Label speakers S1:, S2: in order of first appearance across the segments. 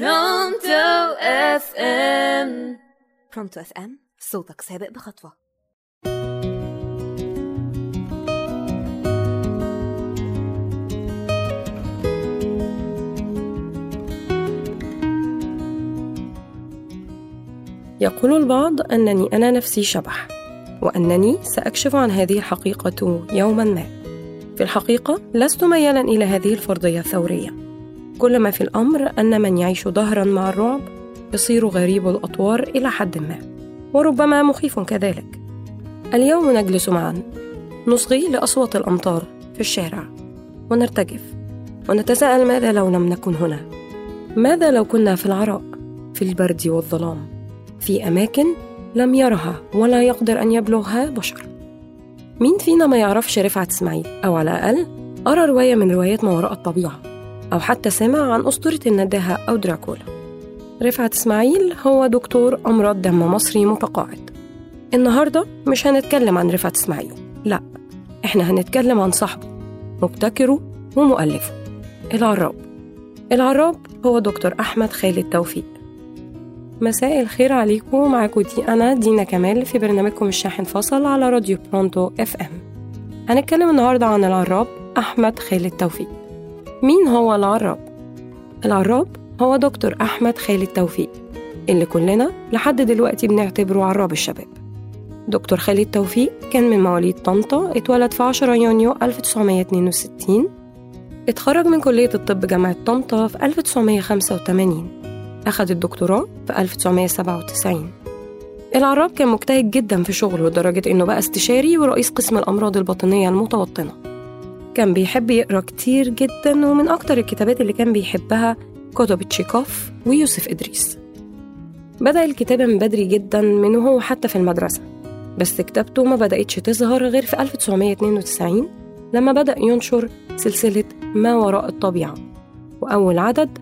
S1: Pronto
S2: FM Pronto FM صوتك سابق بخطوة.
S3: يقول البعض أنني أنا نفسي شبح وأنني سأكشف عن هذه الحقيقة يوما ما. في الحقيقة لست ميالا إلى هذه الفرضية الثورية. كل ما في الأمر أن من يعيش دهرا مع الرعب يصير غريب الأطوار إلى حد ما وربما مخيف كذلك. اليوم نجلس معا. نصغي لأصوات الأمطار في الشارع. ونرتجف. ونتساءل ماذا لو لم نكن هنا؟ ماذا لو كنا في العراء في البرد والظلام في أماكن لم يرها ولا يقدر أن يبلغها بشر؟ مين فينا ما يعرفش رفعت اسماعيل أو على الأقل قرا رواية من روايات ما وراء الطبيعة. أو حتى سمع عن أسطورة النداهة أو دراكولا. رفعت إسماعيل هو دكتور أمراض دم مصري متقاعد. النهارده مش هنتكلم عن رفعت إسماعيل. لا إحنا هنتكلم عن صاحبه مبتكره ومؤلفه العراب. العراب هو دكتور أحمد خالد توفيق. مساء الخير عليكم معاكم دي أنا دينا كمال في برنامجكم الشاحن فصل على راديو برونتو إف إم. هنتكلم النهاردة عن العراب أحمد خالد توفيق. مين هو العراب؟ العراب هو دكتور أحمد خالد توفيق اللي كلنا لحد دلوقتي بنعتبره عراب الشباب. دكتور خالد توفيق كان من مواليد طنطا اتولد في 10 يونيو 1962 اتخرج من كلية الطب جامعة طنطا في 1985 أخذ الدكتوراه في 1997 العراب كان مجتهد جدا في شغله لدرجة إنه بقى استشاري ورئيس قسم الأمراض الباطنية المتوطنة. كان بيحب يقرأ كتير جدا ومن أكتر الكتابات اللي كان بيحبها كتب تشيكوف ويوسف إدريس. بدأ الكتابة من بدري جدا من وهو حتى في المدرسة. بس كتابته ما بدأتش تظهر غير في 1992 لما بدأ ينشر سلسلة ما وراء الطبيعة. وأول عدد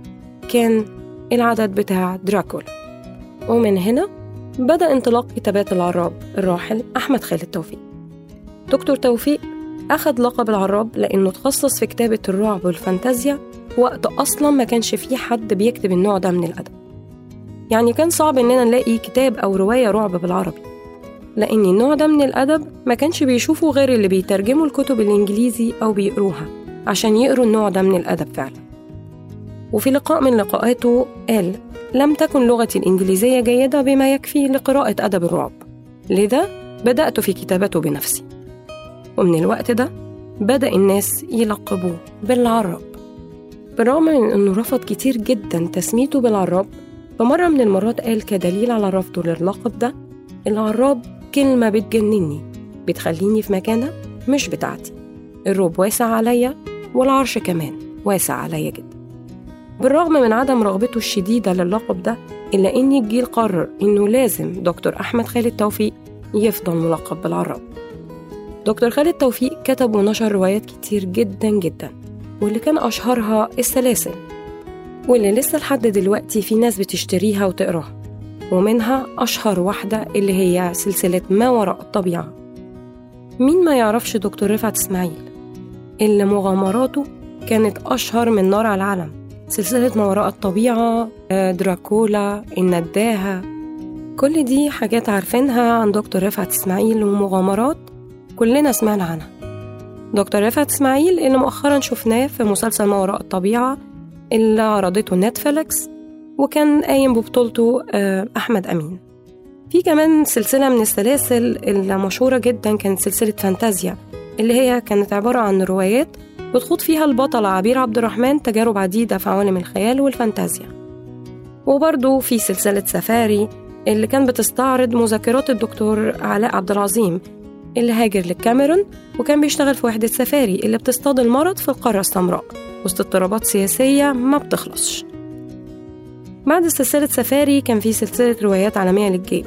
S3: كان العدد بتاع دراكولا. ومن هنا بدأ انطلاق كتابات العراب الراحل أحمد خالد توفيق. دكتور توفيق أخذ لقب العراب لأنه تخصص في كتابة الرعب والفانتازيا وقت أصلا ما كانش فيه حد بيكتب النوع ده من الأدب. يعني كان صعب إننا نلاقي كتاب أو رواية رعب بالعربي لأن النوع ده من الأدب ما كانش بيشوفه غير اللي بيترجموا الكتب الإنجليزي أو بيقروها عشان يقروا النوع ده من الأدب فعلا. وفي لقاء من لقاءاته قال لم تكن لغتي الإنجليزية جيدة بما يكفي لقراءة أدب الرعب. لذا بدأت في كتابته بنفسي. ومن الوقت ده بدأ الناس يلقبوه بالعراب بالرغم من أنه رفض كتير جدا تسميته بالعراب فمرة من المرات قال كدليل على رفضه للقب ده العراب كلمة بتجنني بتخليني في مكانة مش بتاعتي. الروب واسع عليا والعرش كمان واسع عليا جدا. بالرغم من عدم رغبته الشديدة للقب ده إلا إن الجيل قرر إنه لازم دكتور أحمد خالد توفيق يفضل ملقب بالعراب دكتور خالد توفيق كتب ونشر روايات كتير جدا جدا واللي كان أشهرها السلاسل واللي لسه لحد دلوقتي في ناس بتشتريها وتقراها ومنها أشهر واحدة اللي هي سلسلة ما وراء الطبيعة. مين ما يعرفش دكتور رفعت إسماعيل؟ اللي مغامراته كانت أشهر من نار على العالم. سلسلة ما وراء الطبيعة دراكولا النداهة كل دي حاجات عارفينها عن دكتور رفعت إسماعيل ومغامرات كلنا سمعنا عنها. دكتور رفعت إسماعيل اللي مؤخرا شفناه في مسلسل ما وراء الطبيعة اللي عرضته نتفليكس وكان قايم ببطولته أحمد أمين. في كمان سلسلة من السلاسل المشهورة جدا كانت سلسلة فانتازيا اللي هي كانت عبارة عن روايات بتخوض فيها البطلة عبير عبد الرحمن تجارب عديدة في عوالم الخيال والفانتازيا. وبرضه في سلسلة سفاري اللي كان بتستعرض مذكرات الدكتور علاء عبد العظيم اللي هاجر للكاميرون وكان بيشتغل في وحدة سفاري اللي بتصطاد المرض في القارة السمراء. وسط اضطرابات سياسية ما بتخلصش. بعد سلسلة سفاري كان في سلسلة روايات عالمية للجيب.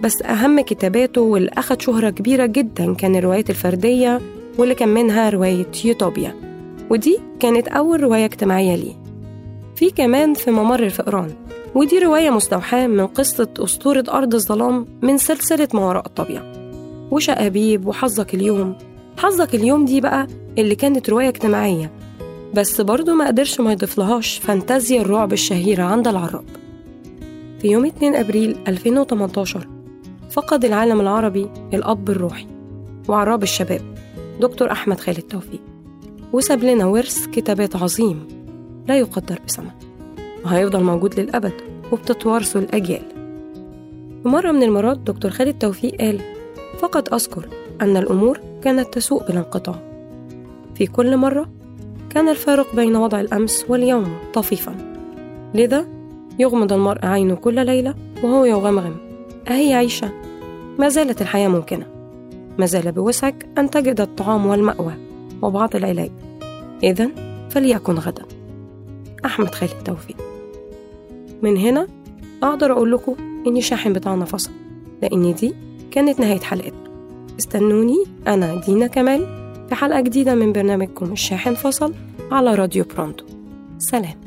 S3: بس أهم كتاباته واللي أخد شهرة كبيرة جدا كان الروايات الفردية واللي كان منها رواية يوتوبيا. ودي كانت أول رواية اجتماعية ليه. في كمان في ممر الفئران. ودي رواية مستوحاة من قصة أسطورة أرض الظلام من سلسلة ما وراء الطبيعة. وشقابيب وحظك اليوم؟ حظك اليوم دي بقى اللي كانت رواية اجتماعية. بس برضه ما قدرش ما يضيفلهاش فانتازيا الرعب الشهيرة عند العراب في يوم 2 أبريل 2018 فقد العالم العربي الأب الروحي وعراب الشباب دكتور أحمد خالد توفيق وساب لنا ورث كتابات عظيم لا يقدر بثمن وهيفضل موجود للأبد وبتتوارثه الأجيال. في مرة من المرات دكتور خالد توفيق قال فقط أذكر أن الأمور كانت تسوء بلا انقطاع. في كل مرة كان الفارق بين وضع الأمس واليوم طفيفا. لذا يغمض المرء عينه كل ليلة وهو يغمغم. أهي عيشة؟ ما زالت الحياة ممكنة. ما زال بوسعك أن تجد الطعام والمأوى وبعض العلاج. إذا فليكن غدا. أحمد خالد توفيق من هنا أقدر أقول لكم إن الشاحن بتاعنا فصل لأن دي كانت نهاية حلقتنا. استنوني أنا دينا كمال في حلقة جديدة من برنامجكم الشاحن فصل على راديو برونتو. سلام.